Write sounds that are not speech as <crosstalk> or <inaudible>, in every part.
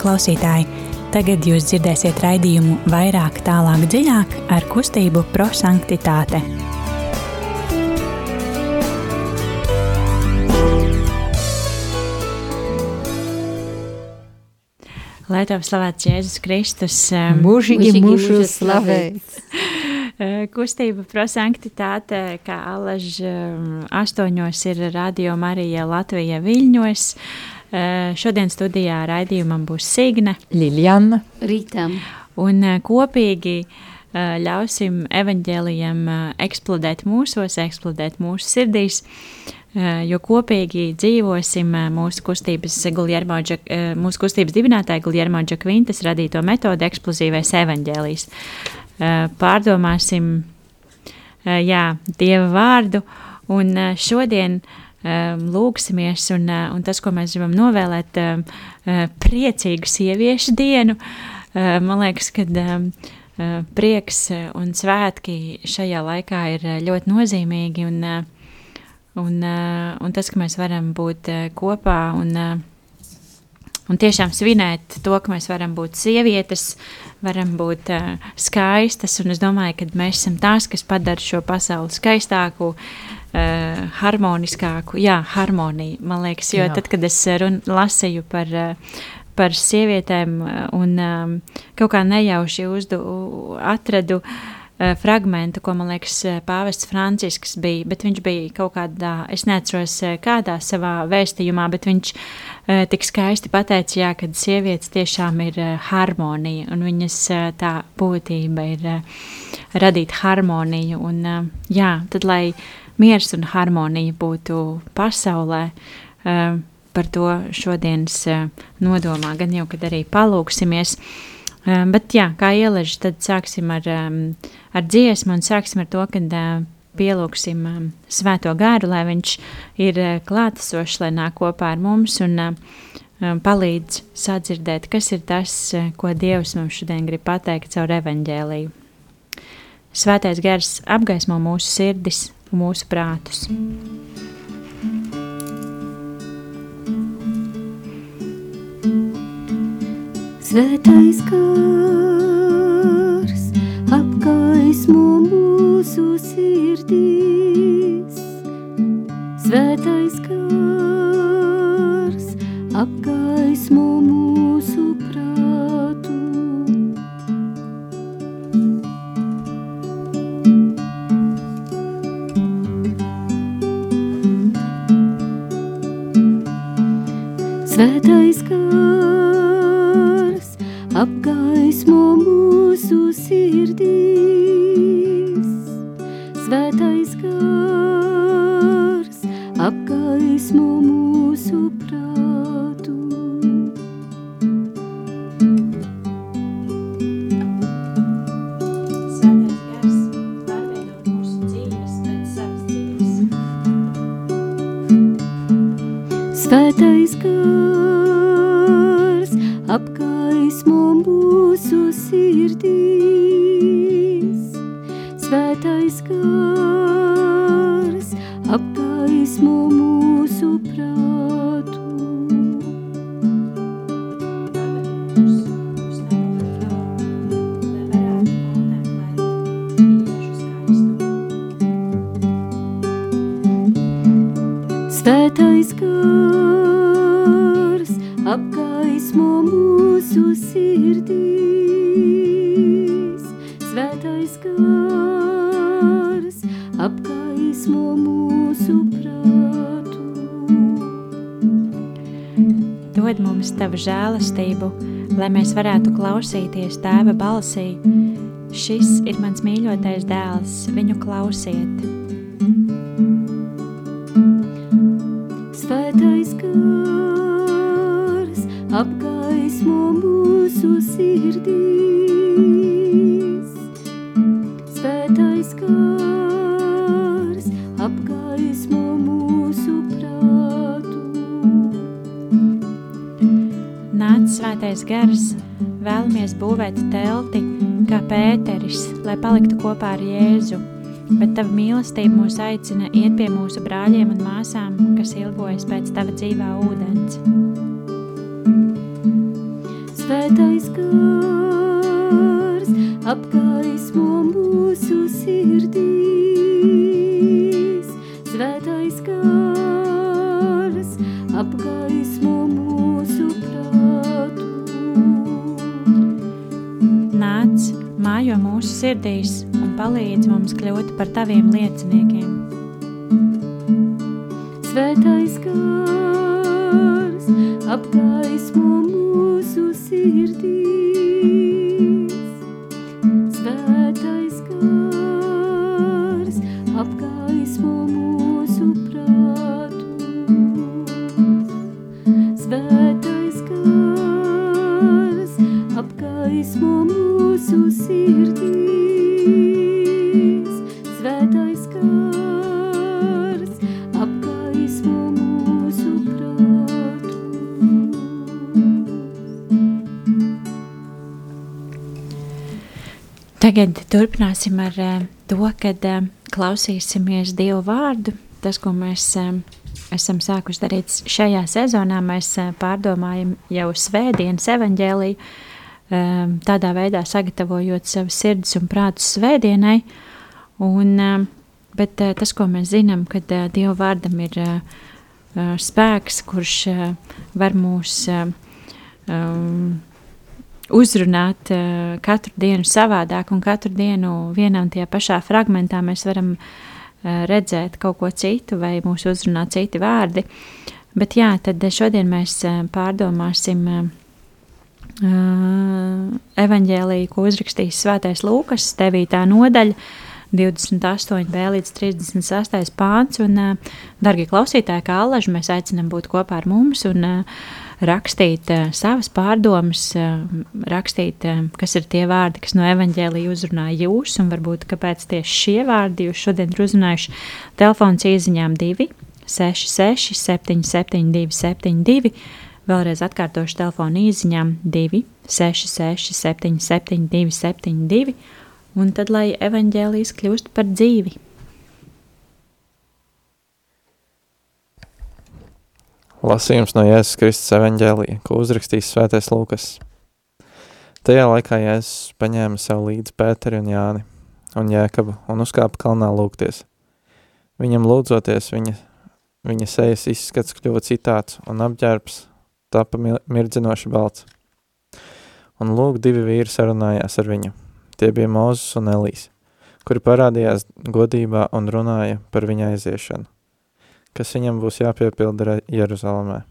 klausītāji! Tagad jūs dzirdēsiet raidījumu vairāk, tālāk, dziļāk ar kustību prosanktitāte. Lai tev slavēts Jēzus Kristus, um, mūžīgi mūžu slavēts. <laughs> Kustība prosanktitāte, kā alaž um, astoņos ir Radio Marija Latvija Viļņos. Uh, šodien studijā raidījumam būs Signe, Liljana, Rītam. Un eh, kopīgi eh, ļausim evaņģēlijam eksplodēt mūsos, eksplodēt mūsu sirdīs, jo kopīgi dzīvosim mūsu kustības, Guljermo, mūsu kustības dibinātāja Guljermo Džakvintas radīto metodu eksplozīvais evaņģēlijs. Pārdomāsim, jā, Dieva vārdu, un šodien uh, lūksimies, un, uh, un tas, ko mēs gribam novēlēt, uh, priecīgu sieviešu dienu. Man liekas, ka uh, prieks un svētki šajā laikā ir ļoti nozīmīgi, un, un, un tas, ka mēs varam būt kopā un, un tiešām svinēt to, ka mēs varam būt sievietes, varam būt uh, skaistas, un es domāju, ka mēs esam tās, kas padara šo pasauli skaistāku, uh, uh, harmoniskāku, jā, harmoniju, man liekas, jo jā. tad, kad es run, lasīju par, uh, par sievietēm un um, kaut kā nejauši uzdu, atradu uh, fragmentu, ko, man liekas, pāvests Francisks bija, viņš bija kaut kādā, es neatceros kādā savā vēstījumā, bet viņš tik skaisti pateica, jā, kad sievietes tiešām ir harmonija, un viņas tā būtība ir radīt harmoniju, un jā, tad, lai miers un harmonija būtu pasaulē. Par to šodienas nodomā, gan jau, kad arī palūksimies. Uh, bet, jā, kā ieleži, tad sāksim ar, um, ar dziesmu un sāksim ar to, kad uh, pielūksim um, svēto gāru, lai viņš ir uh, klātesošs, lai nāk kopā ar mums un uh, um, palīdz sadzirdēt, kas ir tas, uh, ko Dievs mums šodien grib pateikt caur evaņģēliju. Svētais gars apgaismo mūsu sirdis, mūsu prātus. Svētais kārs apgaismo mūsu sirdīs. Svētais kārs žēlastību, lai mēs varētu klausīties tēva balsī. Šis ir mans mīļotais dēls, viņu klausiet. Gars, vēlamies būvēt telti kā Pēteris, lai paliktu kopā ar Jēzu, bet tava mīlestība mūs aicina iet pie mūsu brāļiem un māsām, kas ilgojas pēc tava dzīvā ūdens. Sirdīs un palīdz mums kļūt par taviem lieciniekiem. Svētais gars apgaismo turpināsim ar eh, to, kad eh, klausīsimies Dievu vārdu. Tas, ko mēs eh, esam sākuši darīt šajā sezonā, mēs pārdomājam jau svētdienas evaņģēliju, eh, tādā veidā sagatavojot savus sirdis un prātus svētdienai. Un, bet tas, ko mēs zinām, kad Dieva vārdam ir spēks, kurš var mūs um, uzrunāt uh, katru dienu savādāk, un katru dienu vienā un tajā pašā fragmentā mēs varam uh, redzēt kaut ko citu, vai mūsu uzrunā citi vārdi. Bet jā, tad šodien mēs uh, pārdomāsim uh, evaņģēlīju, ko uzrakstījis Svētais Lūkas, 9. nodaļa. 28, B līdz 36 pāns. Un, uh, darbie klausītāji, kā alaži, mēs aicinām būt kopā ar mums un uh, rakstīt uh, savas pārdomas, uh, rakstīt, uh, kas ir tie vārdi, kas no evaņģēlīja uzrunāja jūs, un varbūt kāpēc tieši šie vārdi jūs šodien ir uzrunājuši. Telefons īsiņām 2, 6, 6, 7, 7, 2, 7, 2. Vēlreiz atkārtošu telefonu īsiņām 2, 6, 6, 7, 7, 2, 7, 2. Un tad, lai evaņģēlijas kļūst par dzīvi. Lasījums no Jēzus Kristus evanģēlija, ko uzrakstījis Svētais Lūkas. Tajā laikā Jēzus paņēma sev līdzi Pēteri un Jāni un Jēkabu un uzkāpa kalnā lūgties. Viņam lūdzoties, viņa, viņa sejas izskats kļuva citāds un apģērbs tapa mirdzinoši balts. Un lūk, divi vīri sarunājās ar viņu. Tie bija Mūzes un Elīs, kuri parādījās godībā un runāja par viņa aiziešanu kas viņam būs jāpiepilda Jeruzalemē.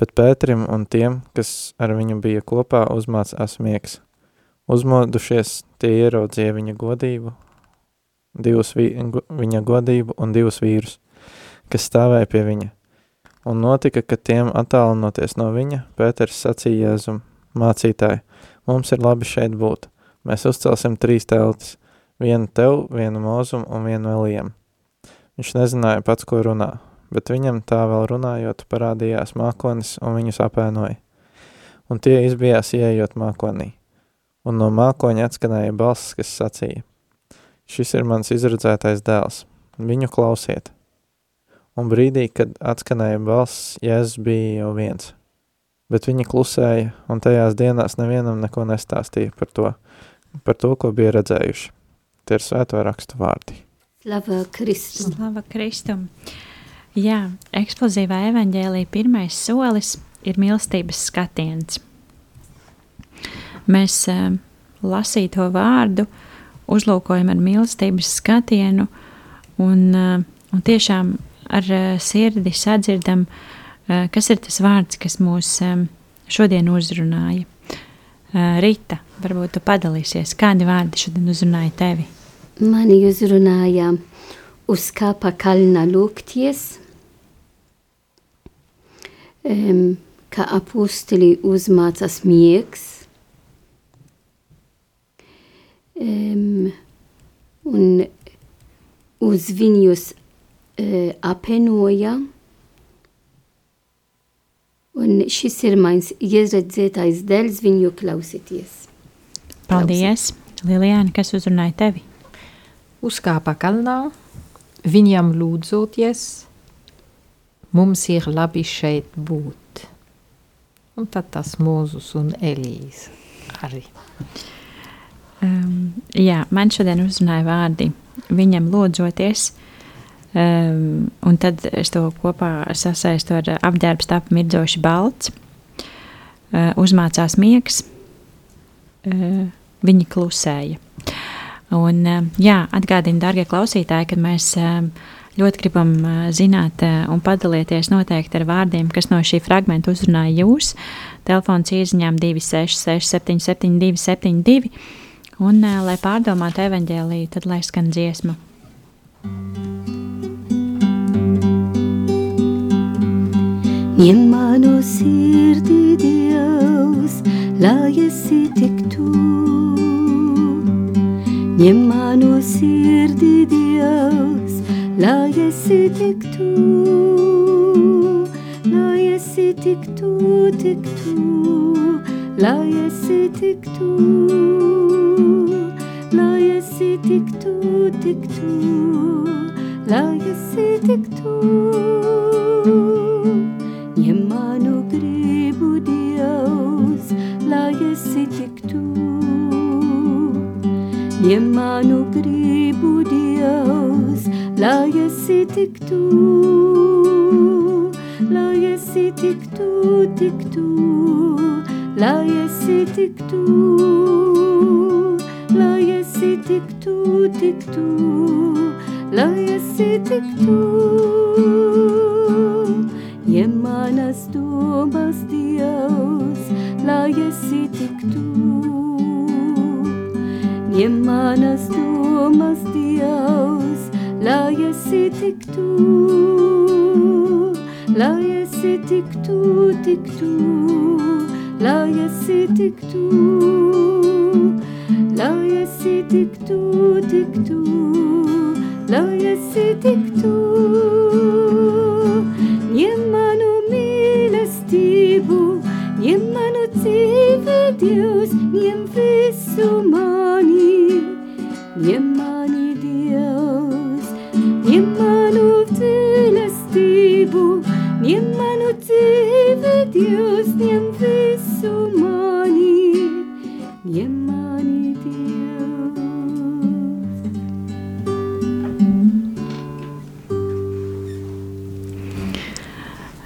Bet Pēterim un tiem, kas ar viņu bija kopā, uzmācās miegs. Uzmodušies, tie ieraudzīja viņa godību, divus vi, viņa godību un divus vīrus, kas stāvēja pie viņa. Un notika, ka tiem attālinoties no viņa, Pēters sacīja Jēzum, mācītāji, mums ir labi šeit būt. Mēs uzcelsim trīs teltis, vienu tev, vienu mūzumu un vienu Elijam. Viņš nezināja pats, ko runā, bet viņam tā vēl runājot parādījās mākonis un viņus apēnoja. Un tie izbijās ieejot mākonī. Un no mākoņa atskanēja balss, kas sacīja, šis ir mans izredzētais dēls, viņu klausiet. Un brīdī, kad atskanēja balss, Jēzus bija jau viens. Bet viņi klusēja, un tajās dienās nevienam neko nestāstīja par to, par to, ko bija redzējuši. Tie ir svēto rakstu vārdi. Slava Kristum. Slava Kristum! Jā, eksplozīvā evaņģēlīja pirmais solis ir mīlestības skatiens. Mēs uh, lasīto vārdu uzlūkojam ar mīlestības skatienu un, uh, un tiešām ar uh, sirdi sadzirdam, uh, kas ir tas vārds, kas mūs um, šodien uzrunāja. Uh, Rita, varbūt tu padalīsies, kādi vārdi šodien uzrunāja tevi? Mani uzrunāja uz kāpa kalna lūgties, um, ka apustili uzmācas miegs, um, un uz viņus uh, apenoja, un šis ir mans ieredzētais dēls viņu klausīties. Paldies! Lilijāna, kas uzrunāja tevi? Uzkāpa kalnā, viņam lūdzoties, mums ir labi šeit būt. Un tad tas Mūzus un Elīze arī. Um, jā, man šodien uzrunāja vārdi viņam lūdzoties, um, un tad es to kopā sasaistu ar apģērbs tap mirdzoši balts, uh, uzmācās miegs, uh, viņi klusēja. Un, uh, jā, atgādini, darbie klausītāji, kad mēs uh, ļoti gribam uh, zināt un padalīties noteikti ar vārdiem, kas no šī fragmenta uzrunāja jūs. Telefons īsiņām 266, 772, 72. Un, lai pārdomātu evaņģēlīju, tad lai skan dziesma. Ņem manu sirdī, Dievs, lai esi tik tu. Ņem manu sirdī, Dievs, lai esi tik tu. Lai esi tik tu, tik tu, lai esi tik tu. Lai esi tik tu, tik tu, lai esi tik tu. Ņem manu gribu, Dievs, lai esi tik tu. Ņem manu gribu, Dievs, lai esi tik tu. Lai esi tik tu, tik tu, lai esi tik tu. Lai esi tik tu, tik tu, lai esi tik tu. Ņem manas domas, Dievs, lai esi tik tu. Ņem manas domas, Dievs, lai esi tik tu. Lai esi tik tu, tik tu, lai esi tik tu. Lai esi tik tu, tik tu, lai esi tik tu.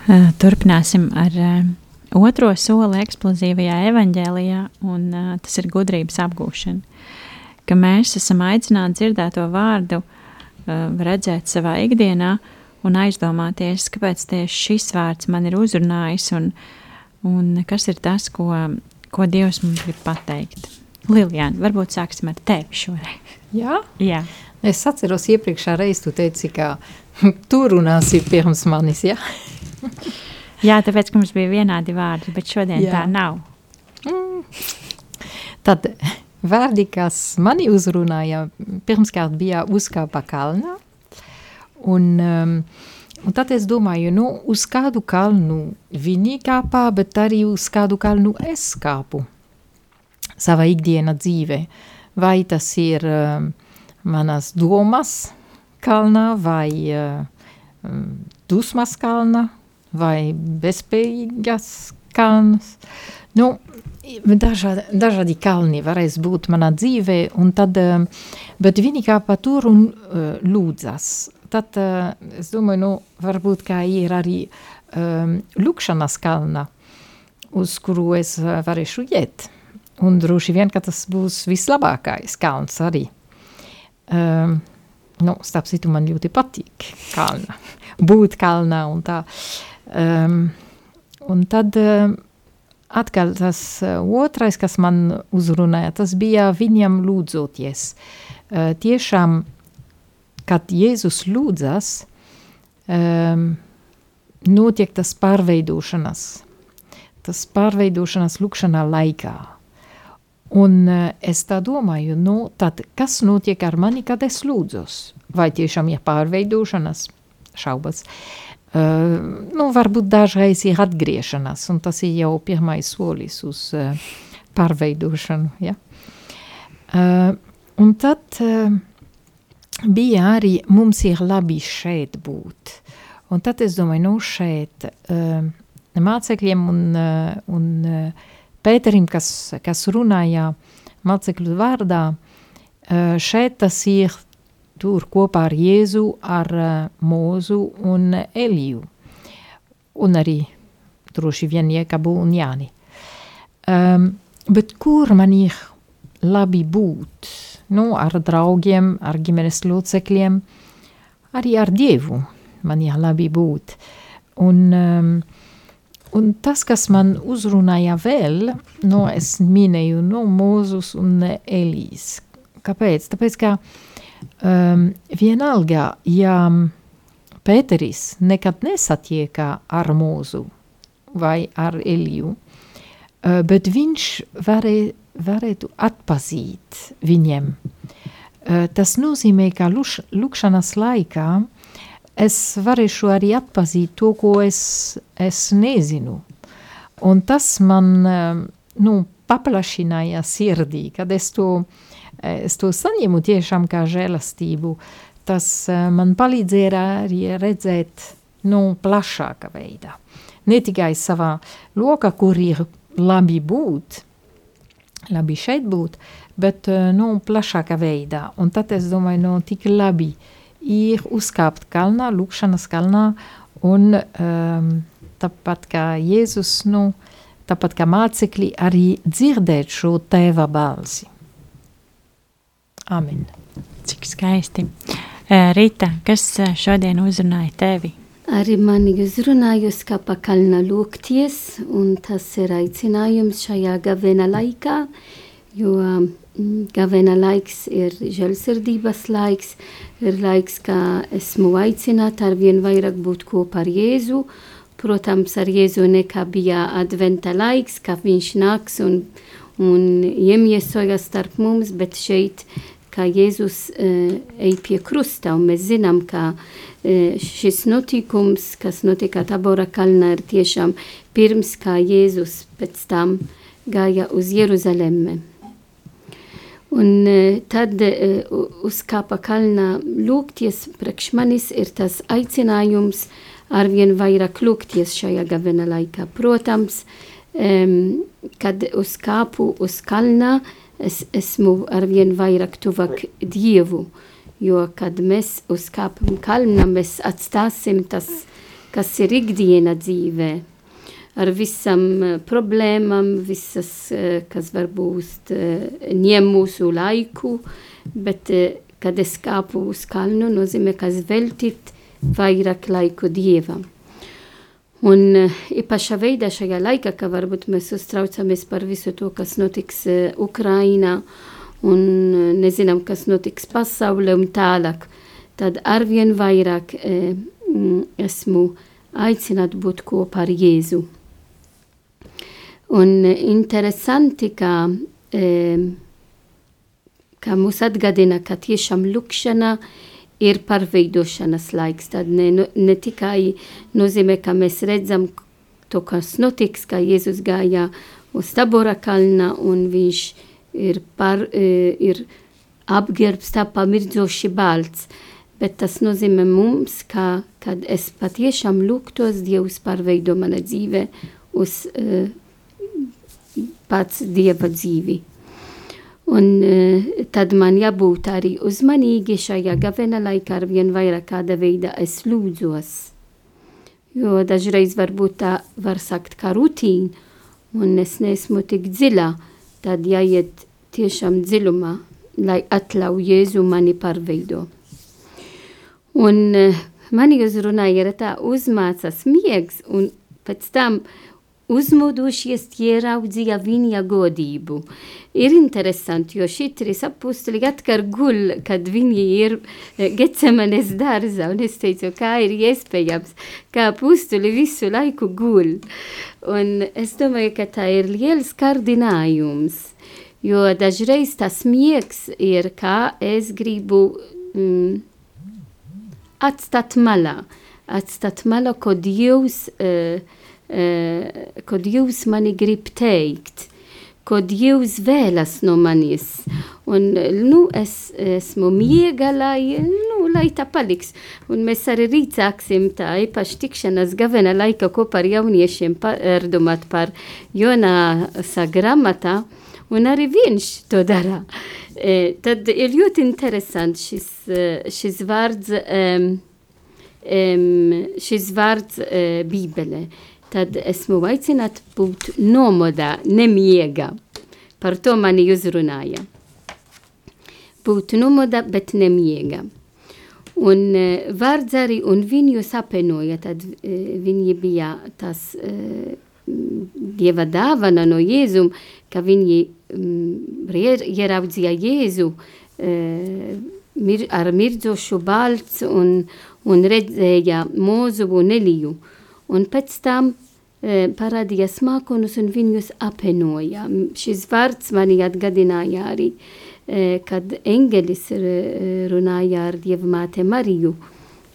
Turpināsim ar otro soli eksplozīvajā evaņģēlijā, un tas ir gudrības apgūšana. Ka mēs esam aicināti dzirdēt to vārdu, redzēt savā ikdienā un aizdomāties, kāpēc tieši šis vārds man ir uzrunājis un, un kas ir tas, ko, ko Dievs mums grib pateikt. Lilijāna, varbūt sāksim ar tevi šoreiz. Jā? Jā, Es atceros iepriekšā reizi, tu teici, ka <laughs> tu runāsi pirms manis, jā? <laughs> Jā tāpēc, mums bija vienādi vārdi, bet šodien Jā. Tā nav. Tad vārdi, kas mani uzrunāja, pirmkārt bija uzkāpa kalnā. Un, um, un tad es domāju, nu, uz kādu kalnu viņi kāpā, bet arī uz kādu kalnu es kāpu savā ikdiena dzīvē. Vai tas ir um, manas domas kalnā, vai uh, um, dusmas kalnā, vai bezspējīgas kalnas. Nu, dažādi, dažādi kalni varēs būt manā dzīvē, un tad, um, bet viņi kā pa tur un uh, lūdzas. Tad uh, es domāju, nu, varbūt kā ir arī um, lūkšanas kalna, uz kuru es uh, varēšu iet. Un droši vien, ka tas būs vislabākais kalns arī. Um, nu, starp citu, man ļoti patīk kalna, <laughs> būt kalnā un tā. Um, un tad um, atkal tas uh, otrais, kas man uzrunāja, tas bija viņam lūdzoties. Uh, tiešām, kad Jēzus lūdzas, um, notiek tas pārveidošanas, tas pārveidošanas lūkšanā laikā. Un uh, es tā domāju, nu, tad kas notiek ar mani, kad es lūdzos? Vai tiešām ir pārveidošanas? Šaubas. Uh, nu, varbūt dažreiz ir atgriešanās, un tas ir jau pirmais solis uz uh, pārveidošanu. Ja? Uh, un tad uh, bija arī, mums ir labi šeit būt. Un tad es domāju, nu šeit, uh, mācekļiem un, uh, un uh, Pēterim, kas, kas runāja mācekļu vārdā, uh, šeit tas ir tur kopā ar Jēzu, ar uh, Mūzu un Eliju. Un arī droši vien Jēkabu un Jāni. Um, bet kur man ir labi būt? Nu, ar draugiem, ar ģimenes locekļiem, arī ar Dievu man ir labi būt. Un, um, un tas, kas man uzrunāja vēl, no es minēju, no Mūzus un Elīs. Kāpēc? Tāpēc, ka um, vienalga, ja Pēteris nekad nesatiekā ar Mūzu vai ar Eliju, uh, bet viņš varēja varētu atpazīt viņiem. Uh, tas nozīmē, ka luš, lukšanas laikā es varēšu arī atpazīt to, ko es, es nezinu. Un tas man uh, nu, paplašināja sirdī, kad es to, es to saņemu tiešām kā žēlastību. Tas uh, man palīdzēja arī redzēt nu, plašāka veidā. Ne tikai savā lokā, kur ir labi būt, labi šeit būt, bet eh, nu, plašākā veidā. Un tad es domāju, nu, tik labi ir uzkāpt kalnā, lūkšanas kalnā, un um, tāpat kā Jēzus, nu, tāpat kā mācekļi, arī dzirdēt šo tēva balsi. Amen. Cik skaisti. Eh, Rīta, kas eh, šodien uzrunāja tevi? Arī mani uzrunājusi kā pa kalna lūgties, un tas ir aicinājums šajā gavena laikā, jo mm, gavena laiks ir žēlsirdības laiks, ir laiks, kā esmu aicināta ar vien vairāk būt kopā ar Jēzu, protams, ar Jēzu nekā bija adventa laiks, kā viņš nāks un, un iemiesojas starp mums, bet šeit, kā Jēzus uh, ej pie krusta, un mēs zinām, ka E, šis notikums, kas notika Tabora kalnā, ir tiešām pirms kā Jēzus pēc tam gāja uz Jeruzalemi. Un e, tad e, uzkāpa kalnā lūgties priekš manis ir tas aicinājums arvien vairāk lūgties šajā gavena laikā. Protams, kad uzkāpu uz kalnā, es esmu arvien vairāk tuvāk Dievu. Jo, kad mēs uzkāpam kalnā, mēs atstāsim tas, kas ir ikdiena dzīvē. Ar visam uh, problēmām, visas, uh, kas varbūt uh, ņem mūsu laiku, bet uh, kad es kāpu uz kalnu, nozīmē, ka es veltīt vairāk laiku Dievam. Un uh, īpašā veidā šajā laikā, ka varbūt mēs uztraucamies par visu to, kas notiks uh, Ukrainā, un e, nezinām, kas notiks pasaulē un tālāk, tad arvien vairāk esmu aicināta būt kopā ar Jēzu. Un interesanti, ka, ka mūs atgādina, ka tiešām lukšana ir pārveidošanas laiks. Tad ne, ne tikai nozīmē, ka mēs redzam to, kas notiks, ka Jēzus gāja uz Tabora kalna un viņš ir, par, e, ir apģērbs tā pamirdoši balts. Bet tas nozīmē mums, ka, kad es patiešām lūgtos Dievs pārveido mana dzīve uz uh, pats Dieva dzīvi. Un uh, tad man jābūt arī uzmanīgi šajā gavena laikā ar vien vairāk kāda veida es lūdzos. Jo dažreiz varbūt tā var sakt kā rutīna, un es neesmu tik dziļā, tad jāiet tiešām dziļumā, lai atļauj Jēzu mani pārveido. Un uh, mani uzrunāja ir tā uzmācas miegs, un pēc tam uzmodošies ieraudzīja viņa godību. Ir interesanti, jo šī trīs apustuli atkar guļ, kad viņi ir e, Gecemanes dārzā, un es teicu, kā ir iespējams, kā apustuli visu laiku guļ. Un es domāju, ka tā ir liels kārdinājums Jo dažreiz tas miegs ir, kā es gribu mm, atstāt malā, atstāt malā, ko Dievs, uh, uh, ko Dievs mani grib teikt, ko Dievs vēlas no manis. Un, nu, es esmu miega, lai, nu, lai tā paliks. Un mēs arī rīt sāksim tā īpaši tikšanas gavena laika kopā ar jauniešiem pārdomāt par Jonāsa gramatā, un arī viņš to dara. E, tad ir ļoti interesanti šis, e, šis vārds, um, um, šis vārds uh, bībele. Tad esmu aicināta būt nomodā, nemiega. Par to mani uzrunāja būt nomoda, bet nemiega. Un uh, vārds arī, un viņus apenoja, tad uh, viņi bija tas uh, dieva dāvana no Jēzum, ka viņi um, ieraudzīja Jēzu uh, mir, ar mirdzošu balts un, un redzēja mūzu un Eliju. Un pēc tam uh, parādījās mākonus un viņus apenoja. Šis vārds mani atgadināja arī uh, Eh, kad engelis eh, runāja ar Dievmāte Mariju.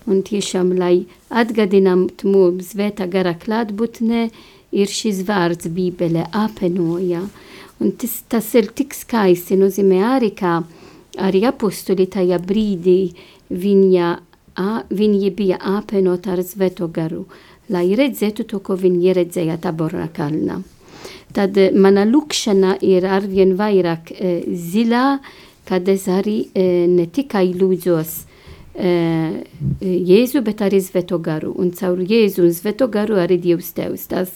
Un tiešām, lai atgadinātu mums svētā gara klātbūtnē, ir šis vārds Bībele apenoja. Un tas, tas ir tik skaisti, nozīmē arī, kā arī apostoli tajā brīdī viņa, a, viņi bija apenot ar svēto garu, lai redzētu to, ko viņi redzēja Tabora kalnā tad eh, mana lūkšana ir arvien vairāk e, zilā, kad es arī e, ne tikai lūdzos e, Jēzu, bet arī Svēto garu. Un caur Jēzu un Svēto garu arī Dievs Tevs, tas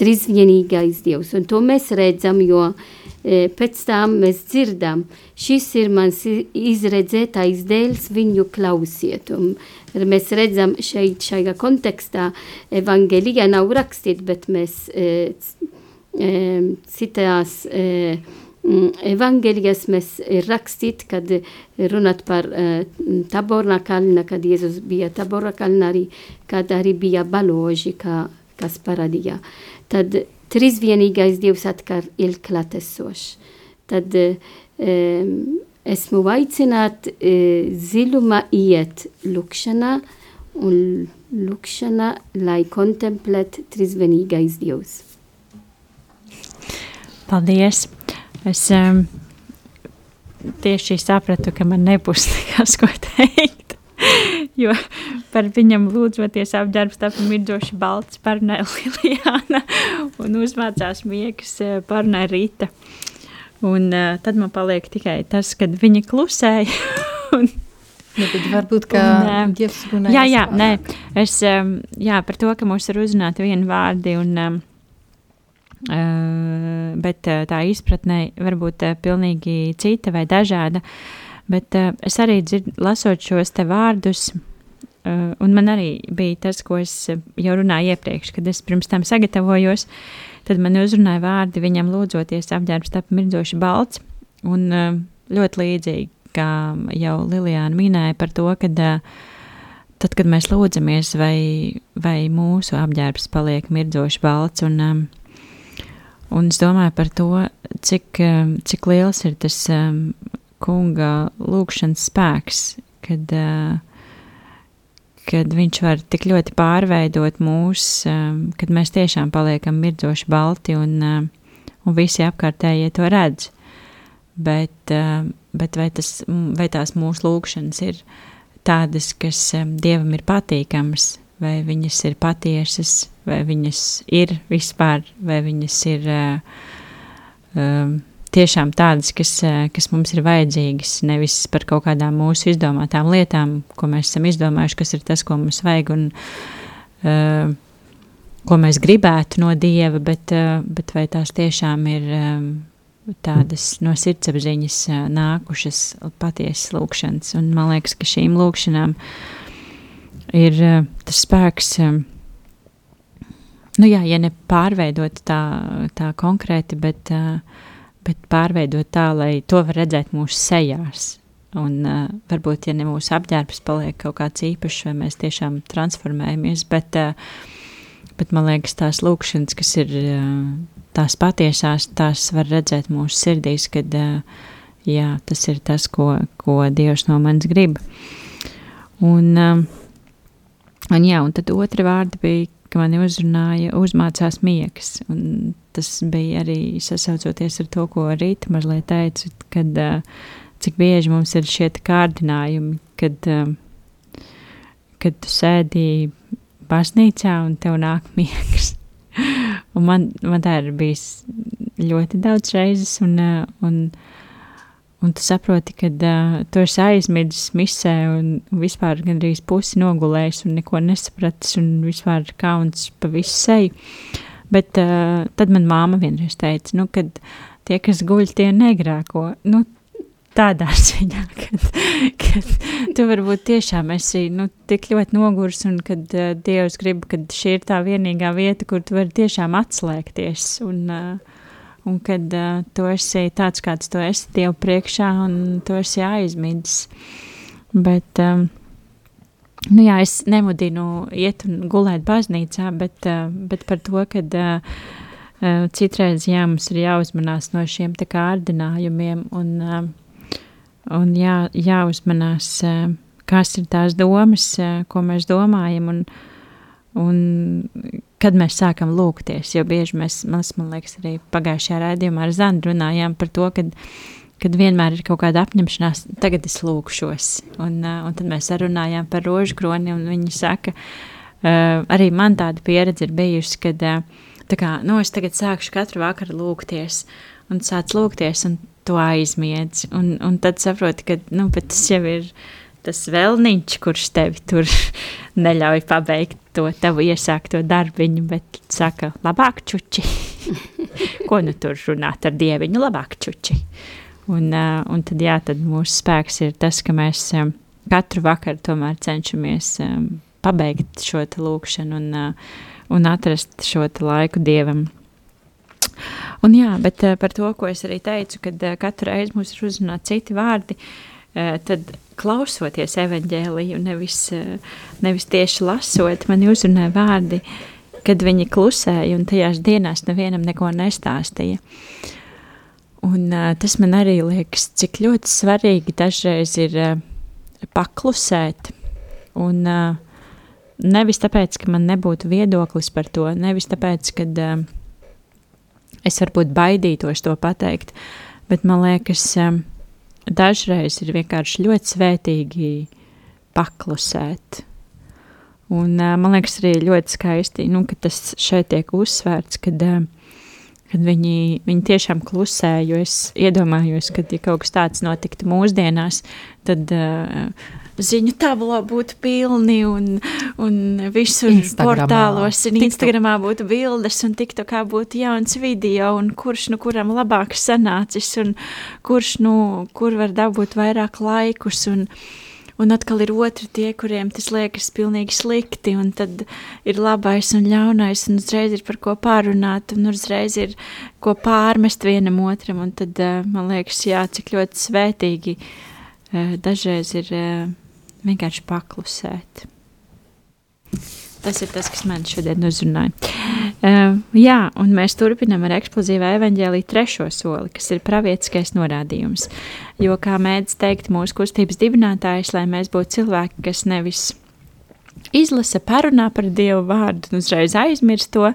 trīsvienīgais Dievs. Un to mēs redzam, jo e, pēc tam mēs dzirdam, šis ir mans izredzētais dēls, viņu klausiet. Un mēs redzam šeit, šajā kontekstā, evangelija nav rakstīt, bet mēs e, citās evangelijas mēs rakstīt, kad runāt par Taborna kalna, kad Jēzus bija Taborna kalna, arī, kad arī bija baloži, kā, kas parādīja. Tad trīsvienīgais Dievs atkal ir klātesošs. Tad um, esmu aicināt uh, zilumā iet lūkšanā un lūkšanā, lai kontemplēt trīsvienīgais Dievs. Paldies! Es um, tieši sapratu, ka man nebūs <laughs> nekas, ko teikt. <laughs> jo par viņam lūdzoties apģērbs tāpēc mirdzoši balts parunāja <laughs> Lilijāna un uzmācās miegas eh, parunāja Rīta. Un uh, tad man paliek tikai tas, kad viņa klusēja. <laughs> un, Ja, bet varbūt kā un, Dievs runāja. Jā, jā, nē, es, um, jā, par to, ka mums ir uzrunāti vieni vārdi un um, Uh, bet uh, tā izpratne var būt uh, pilnīgi cita vai dažāda. Bet uh, es arī dzirdu, lasot šos te vārdus, uh, un man arī bija tas, ko es jau runāju iepriekš, kad es pirms tam sagatavojos, tad man uzrunāja vārdi viņam lūdzoties apģērbs tap mirdzoši balts, un uh, ļoti līdzīgi, kā jau Lilijāna minēja par to, kad uh, tad, kad mēs lūdzamies, vai, vai mūsu apģērbs paliek mirdzoši balts, un um, Un es domāju par to, cik, um, cik liels ir tas um, kunga lūkšanas spēks, kad, uh, kad viņš var tik ļoti pārveidot mūs, um, kad mēs tiešām paliekam mirdzoši balti un, uh, un visi apkārtējie to redz. Bet, bet vai, tas, vai tās mūsu lūkšanas ir tādas, kas Dievam ir patīkamas, vai viņas ir patiesas, vai viņas ir vispār, vai viņas ir uh, um, tiešām tādas, kas, uh, kas mums ir vajadzīgas, nevis par kaut kādām mūsu izdomātām lietām, ko mēs esam izdomājuši, kas ir tas, ko mums vajag un uh, ko mēs gribētu no Dieva, bet, uh, bet vai tās tiešām ir um, tādas no sirdsapziņas uh, nākušas patiesas lūkšanas. Un man liekas, ka šīm lūkšanām ir uh, tas spēks. Um, Nu jā, ja ne pārveidot tā, tā konkrēti, bet, bet pārveidot tā, lai to var redzēt mūsu sejās. Un uh, varbūt, ja ne mūsu apģērbs paliek kaut kāds īpašs, vai mēs tiešām transformējamies, bet, uh, bet man liekas, tās lūkšanas, kas ir uh, tās patiesās, tās var redzēt mūsu sirdīs, kad uh, jā, tas ir tas, ko, ko Dievs no manis grib. Un, uh, un jā, un tad otra vārda bija ka mani uzrunāja, uzmācās miegs. Un tas bija arī sasaucoties ar to, ko Rīta mazliet teica, kad cik bieži mums ir šie kārdinājumi, kad kad tu sēdi baznīcā un tev nāk <laughs> miegs. un man, man tā ir bijis ļoti daudz reizes, un, un, un tu saproti, ka uh, tu esi aizmidzis misē un vispār gandrīz pusi nogulējis un neko nesapratis un vispār kauns pa visu seju. Bet uh, tad man māma vienreiz teica, nu, kad tie, kas guļ, tie negrāko. Nu, tādā <laughs> ziņā, ka, ka tu varbūt tiešām esi nu, tik ļoti nogurs un kad uh, Dievs grib, ka šī ir tā vienīgā vieta, kur tu vari tiešām atslēgties un, uh, un kad uh, tu esi tāds, kāds tu esi Dievu priekšā un tu esi aizmidzis. Bet, um, nu jā, es nemudinu iet un gulēt baznīcā, bet, uh, bet par to, kad uh, citreiz jā, mums ir jāuzmanās no šiem tā kārdinājumiem un uh, un jā, jāuzmanās, kas ir tās domas, ko mēs domājam, un, un kad mēs sākam lūgties. Jo bieži mēs, man, man liekas, arī pagājušajā raidījumā ar Zandru runājām par to, kad, kad vienmēr ir kaut kāda apņemšanās, tagad es lūgšos. Un, un tad mēs runājām par rožu kroni, un viņi saka, arī man tāda pieredze ir bijusi, kad tā kā, nu, es tagad sākšu katru vakaru lūgties, un sāc lūgties, un to aizmiedz. Un, un tad saproti, ka nu, tas jau ir tas vēlniņš, kurš tevi tur <laughs> neļauj pabeigt to tavu iesākto darbiņu, bet saka, labāk čuči. <laughs> Ko nu tur runāt ar dieviņu, labāk čuči. Un, uh, un tad, jā, tad mūsu spēks ir tas, ka mēs um, katru vakaru tomēr cenšamies um, pabeigt šo lūkšanu un, un atrast šo laiku dievam. Un jā, bet par to, ko es arī teicu, kad katru reizi mums ir uzrunāti citi vārdi, uh, tad klausoties evaņģēliju, nevis, uh, nevis tieši lasot, man uzrunāja vārdi, kad viņi klusēja un tajās dienās nevienam neko nestāstīja. Un uh, tas man arī liekas, cik ļoti svarīgi dažreiz ir paklusēt un nevis tāpēc, ka man nebūtu viedoklis par to, nevis tāpēc, ka uh, es varbūt baidītos to pateikt, bet man liekas, dažreiz ir vienkārši ļoti svētīgi paklusēt. Un man liekas, arī ļoti skaisti, nu, ka tas šeit tiek uzsvērts, kad, kad viņi, viņi tiešām klusē, jo es iedomājos, ka, ja kaut kas tāds notiktu mūsdienās, tad uh, ziņu tablo būtu pilni un, un visur Instagramā. portālos un Instagramā būtu bildes un tiktokā būtu jauns video un kurš nu kuram labāk sanācis un kurš nu, kur var dabūt vairāk laikus un, un atkal ir otri tie, kuriem tas liekas pilnīgi slikti un tad ir labais un ļaunais un uzreiz ir par ko pārunāt un uzreiz ir ko pārmest vienam otram un tad eh, man liekas, jā, cik ļoti svētīgi eh, dažreiz ir eh, vienkārši paklusēt. Tas ir tas, kas man šodien uzrunāja. Uh, jā, un mēs turpinām ar eksplozīvā evaņģēlīja trešo soli, kas ir pravietiskais norādījums. Jo, kā mēdz teikt mūsu kustības dibinātājs, lai mēs būtu cilvēki, kas nevis izlasa, parunā par Dievu vārdu un uzreiz aizmirst to,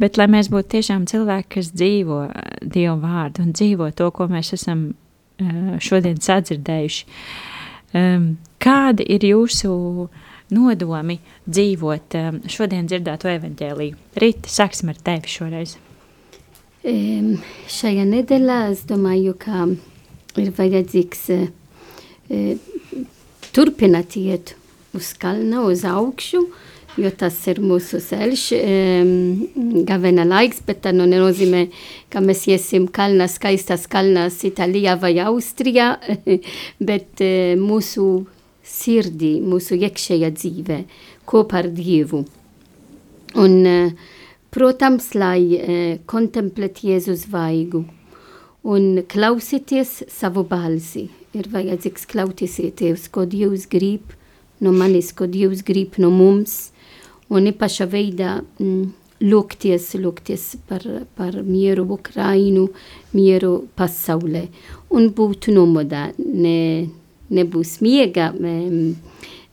bet lai mēs būtu tiešām cilvēki, kas dzīvo Dievu vārdu un dzīvo to, ko mēs esam uh, šodien sadzirdējuši. Um, Kādi ir jūsu nodomi dzīvot um, šodien dzirdēto evaņģēliju? Rīta, sāksim ar tevi šoreiz. Um, šajā nedēļā es domāju, ka ir vajadzīgs uh, turpināt iet uz kalnu, uz augšu, jo tas ir mūsu ceļš, um, gavena laiks, bet tā nu nenozīmē, ka mēs iesim kalnā, skaistas kalnās Itālijā vai Austrijā, <laughs> bet uh, mūsu sirdī, mūsu iekšējā dzīvē, kopā ar Dievu. Un, uh, protams, lai uh, kontemplēt Jēzus vaigu un klausīties savu balsi. Ir vajadzīgs klausīties, ko Dievs grib no manis, ko Dievs grib no mums, un īpaša veidā mm, lūgties, lūgties par, par mieru Ukrainu, mieru pasaulē. Un būt nomodā, ne, nebūs miega. Um,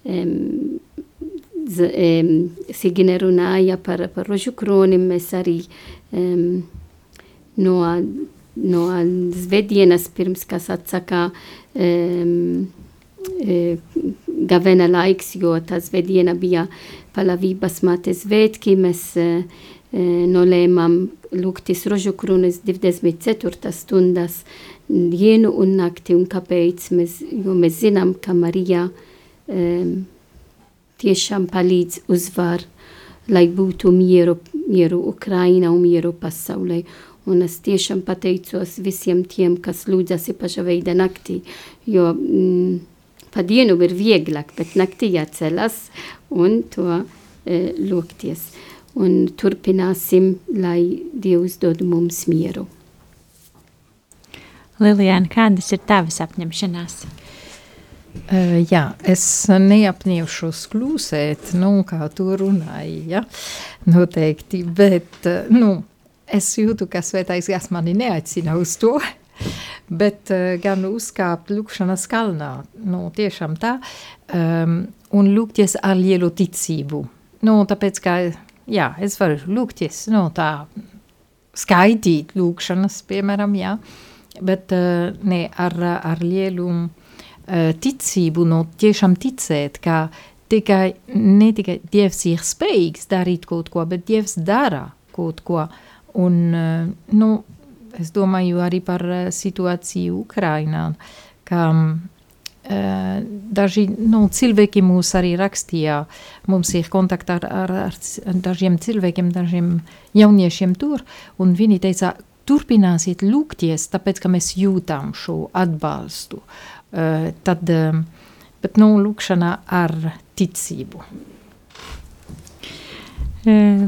um, um, Sigine runāja par, par rožu kronim, mēs arī um, no, no Zvedienas pirms, kas atsaka um, gavena laiks, jo tas vediena bija palavības mātes vētki, mēs uh, nolēmām lūgtis rožu krunas 24 stundas dienu un nakti, un kāpēc mēs, jo mēs zinām, ka Marija um, tiešām palīdz uzvar, lai būtu mieru, mieru Ukraina un mieru pasaulē. Un es tiešām pateicos visiem tiem, kas lūdzas paša veida naktī, jo mm, pa dienu ir vieglāk, bet naktī jācelas un to e, lūgties. Un turpināsim, lai Dievs dod mums mieru. Lilijāna, kādas ir tavas apņemšanās? Uh, jā, es neapņemšos klusēt, nu, kā tu runāji, ja? noteikti, bet, uh, nu, es jūtu, ka svētais gars mani neaicina uz to, bet uh, gan uzkāpt lūkšanas kalnā, nu, tiešām tā, um, un lūgties ar lielu ticību. Nu, tāpēc, ka, jā, es varu lūgties, nu, tā, skaidīt lūkšanas, piemēram, jā, bet uh, ne ar, ar lielu uh, ticību, no tiešām ticēt, ka tikai, ne tikai Dievs ir spējīgs darīt kaut ko, bet Dievs dara kaut ko. Un, uh, nu, es domāju arī par situāciju Ukrainā, ka uh, daži nu, cilvēki mūs arī rakstīja, mums ir kontakti ar, ar, ar dažiem cilvēkiem, dažiem jauniešiem tur, viņi teica, turpināsiet lūgties, tāpēc, ka mēs jūtam šo atbalstu. Uh, tad, uh, bet, nu, lūkšana ar ticību. Uh,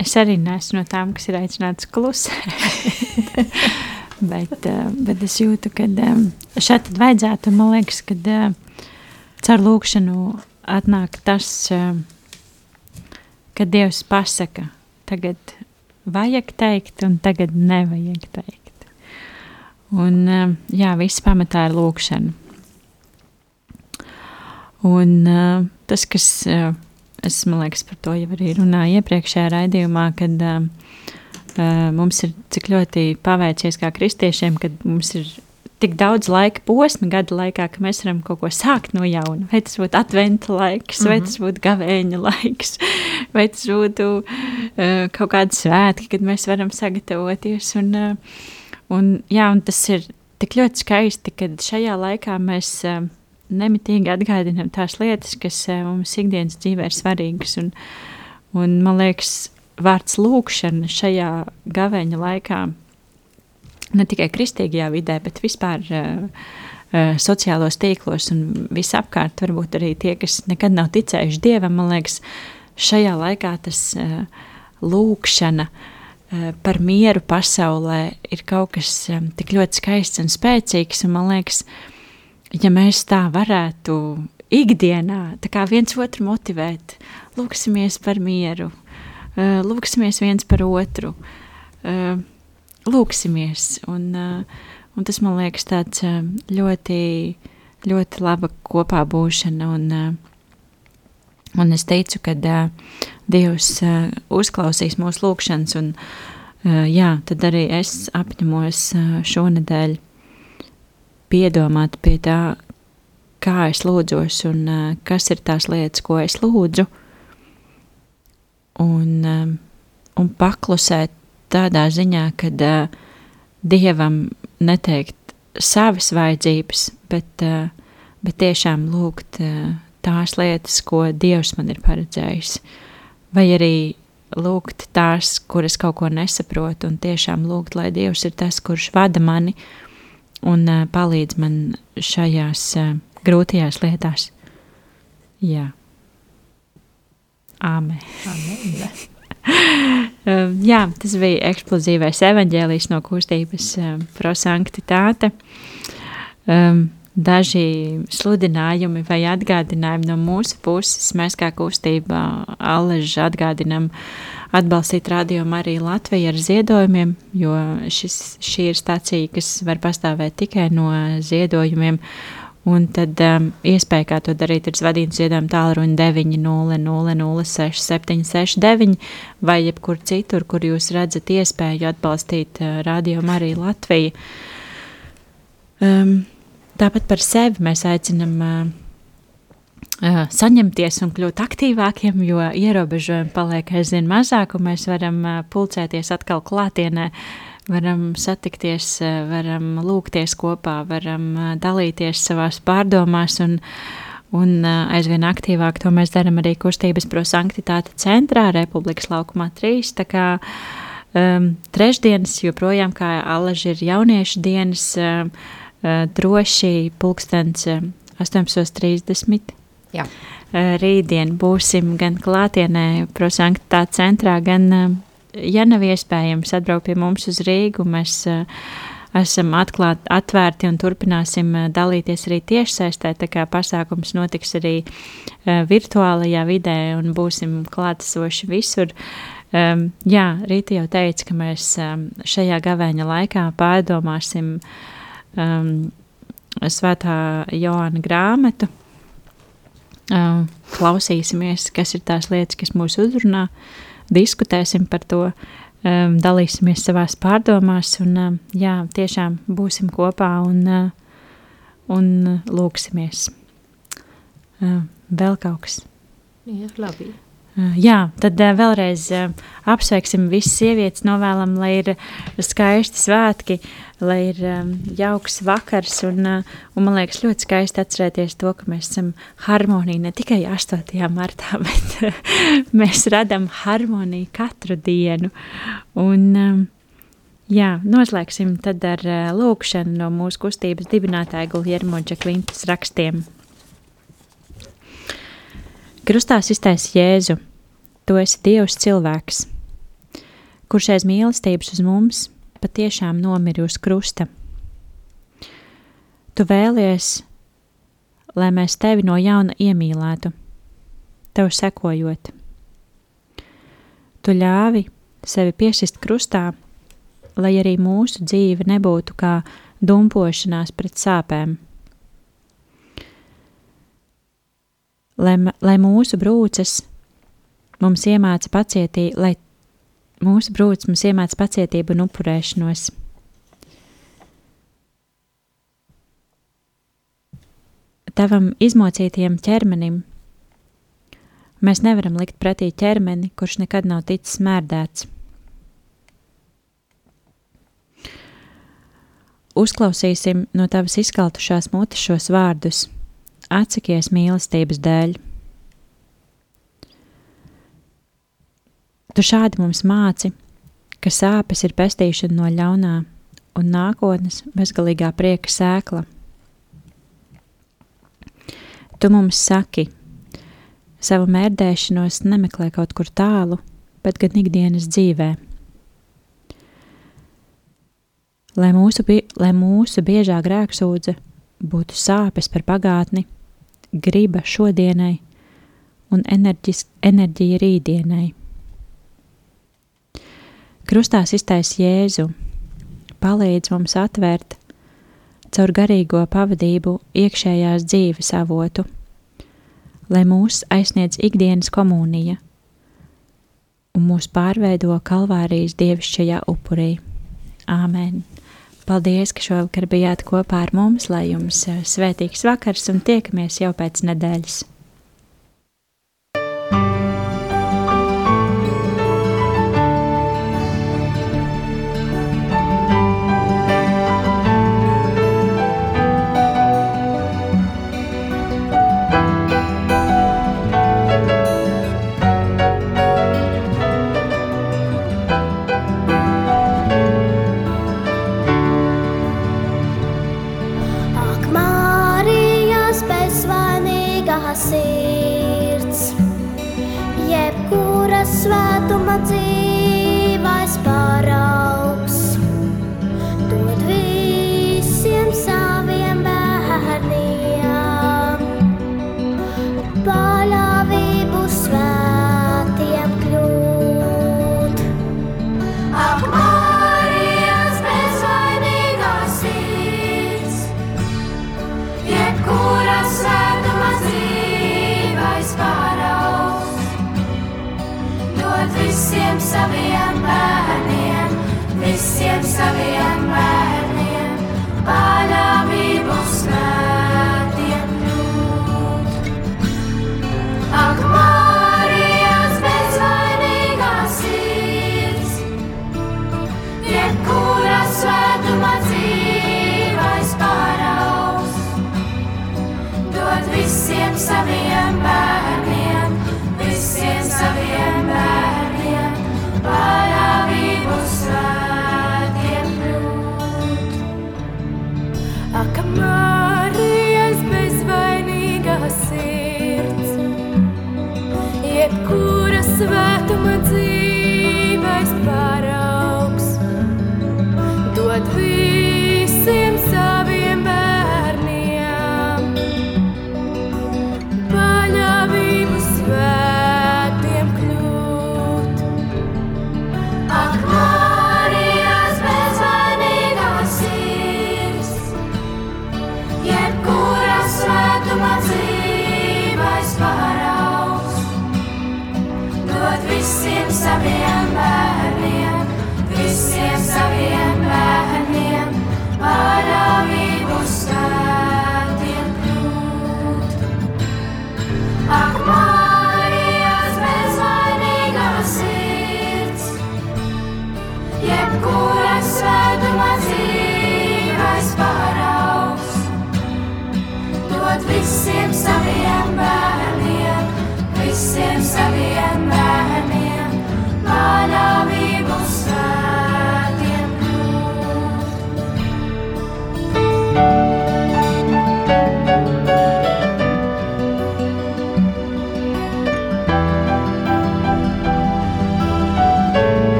es arī neesmu no tām, kas ir aicināts klusēt. <laughs> bet, uh, bet es jūtu, ka um, šeit vajadzētu, man liekas, ka uh, caur lūkšanu atnāk tas, uh, ka Dievs pasaka, tagad vajag teikt, un tagad nevajag teikt. Un, eh, jā, viss pamatā ir lūkšana. Un eh, tas, kas eh, es, man liekas, par to jau arī runāju iepriekšējā raidījumā, kad mums ir cik ļoti paveicies kā kristiešiem, kad mums ir tik daudz laika posma gada laikā, ka mēs varam kaut ko sākt no jauna. Vai tas būtu adventa laiks, mm -hmm. vai mhm. tas būtu gavēņa laiks, <laughs> vai tas būtu uh, kaut kādi svētki, kad mēs varam sagatavoties. Un, uh, un, jā, un tas ir tik ļoti skaisti, kad šajā laikā mēs uh, nemitīgi atgādinām tās lietas, kas uh, mums ikdienas dzīvē ir svarīgas. Un, un man liekas, vārds lūkšana šajā gavēņa laikā ne tikai kristīgajā vidē, bet vispār uh, sociālos tīklos un visapkārt. Varbūt arī tie, kas nekad nav ticējuši dievam, man liekas, šajā laikā tas uh, lūkšana uh, par mieru pasaulē ir kaut kas um, tik ļoti skaists un spēcīgs. Un man liekas, ja mēs tā varētu ikdienā tā viens otru motivēt, lūksimies par mieru, uh, lūksimies viens par otru. Uh, lūksimies. Un, uh, un tas man liekas tāds ļoti, ļoti laba kopā būšana. Un, un es teicu, ka Dievs uzklausīs mūsu lūgšanas, un jā, tad arī es apņemos šonadēļ piedomāt pie tā, kā es lūdzos un kas ir tās lietas, ko es lūdzu, un, un paklusēt tādā ziņā, ka uh, dievam neteikt savas vajadzības, bet, uh, bet tiešām lūgt uh, tās lietas, ko Dievs man ir paredzējis. Vai arī lūgt tās, kuras kaut ko nesaprotu, un tiešām lūgt, lai Dievs ir tas, kurš vada mani un palīdz man šajās grūtajās lietās. Jā. Āmen. Um, jā, tas bija eksplozīvais evaņģēlijs no kustības um, prosanktitāte. Um, daži sludinājumi vai atgādinājumi no mūsu puses. Mēs kā kustība Aleži atgādinam atbalstīt radio arī Latviju ar ziedojumiem, jo šis, šī ir stacija, kas var pastāvēt tikai no ziedojumiem. Un tad um, iespēja, kā to darīt, ir zvadīt ziedojumu tālruņa 900-06-769 vai jebkur citur, kur jūs redzat iespēju atbalstīt uh, Radio Mariju Latviju. Um, tāpat par sevi mēs aicinam uh, uh, saņemties un kļūt aktīvākiem, jo ierobežojumi paliek aizvien mazāk, un mēs varam uh, pulcēties atkal klātienē, varam satikties, uh, varam lūgties kopā, varam uh, dalīties savās pārdomās un, un uh, aizvien aktīvāk to mēs darām arī kustības pro sanktitāte centrā, Republikas laukumā 3. Tā kā um, trešdienas joprojām, kā alaži ir jauniešu dienas, um, uh, droši pulkstens um, 18.30 Jā. Rītdien būsim gan klātienē, prosanktā centrā, gan, ja nav iespējams, atbraukt pie mums uz Rīgu. Mēs esam atklāt, atvērti un turpināsim dalīties arī tiešsaistē, tā kā pasākums notiks arī virtuālajā vidē un būsim klātesoši visur. Um, jā, Rīta jau teica, ka mēs um, šajā gavēņa laikā pārdomāsim um, Svētā Joāna grāmatu, klausīsimies, kas ir tās lietas, kas mūs uzrunā, diskutēsim par to, dalīsimies savās pārdomās un jā, tiešām būsim kopā un, un lūksimies. Vēl kaut kas. Jā, labi. Jā, tad vēlreiz apsveiksim visas sievietes, novēlam, lai ir skaisti svētki, lai ir jauks vakars. Un, un man liekas, ļoti skaisti atcerēties to, ka mēs esam harmonija ne tikai 8. martā, <laughs> bet mēs radām harmoniju katru dienu. Un, jā, noslēgsim tad ar lūkšanu no mūsu kustības dibinātāja Guljermo Džeklintas rakstiem. Krustā iztaisa Jēzu, tu esi Dievs cilvēks, kurš aiz mīlestības uz mums patiešām nomiri uz krusta. Tu vēlies, lai mēs tevi no jauna iemīlētu, tev sekojot. Tu ļāvi sevi piesist krustā, lai arī mūsu dzīve nebūtu kā dumpošanās pret sāpēm lai, lai mūsu brūces mums iemāca pacietību, lai mūsu brūces mums iemāca pacietību un upurēšanos. Tavam izmocītajam ķermenim mēs nevaram likt pretī ķermeni, kurš nekad nav ticis mērdēts. Uzklausīsim no tavas izkaltušās mutes šos vārdus – atsakies mīlestības dēļ. Tu šādi mums māci, ka sāpes ir pestīšana no ļaunā un nākotnes bezgalīgā prieka sēkla. Tu mums saki, savu mērdēšanos nemeklē kaut kur tālu, bet gan ikdienas dzīvē. Lai mūsu, lai mūsu biežā grēksūdze būtu sāpes par pagātni, griba šodienai un enerģija rītdienai. Krustā iztais Jēzu, palīdz mums atvērt caur garīgo pavadību iekšējās dzīves avotu, lai mūs aizsniedz ikdienas komunija un mūs pārveido kalvārijas dievišķajā upurī. Āmen! Paldies, ka šovakar bijāt kopā ar mums, lai jums eh, svētīgs vakars un tiekamies jau pēc nedēļas. visiem saviem bērniem, visiem saviem.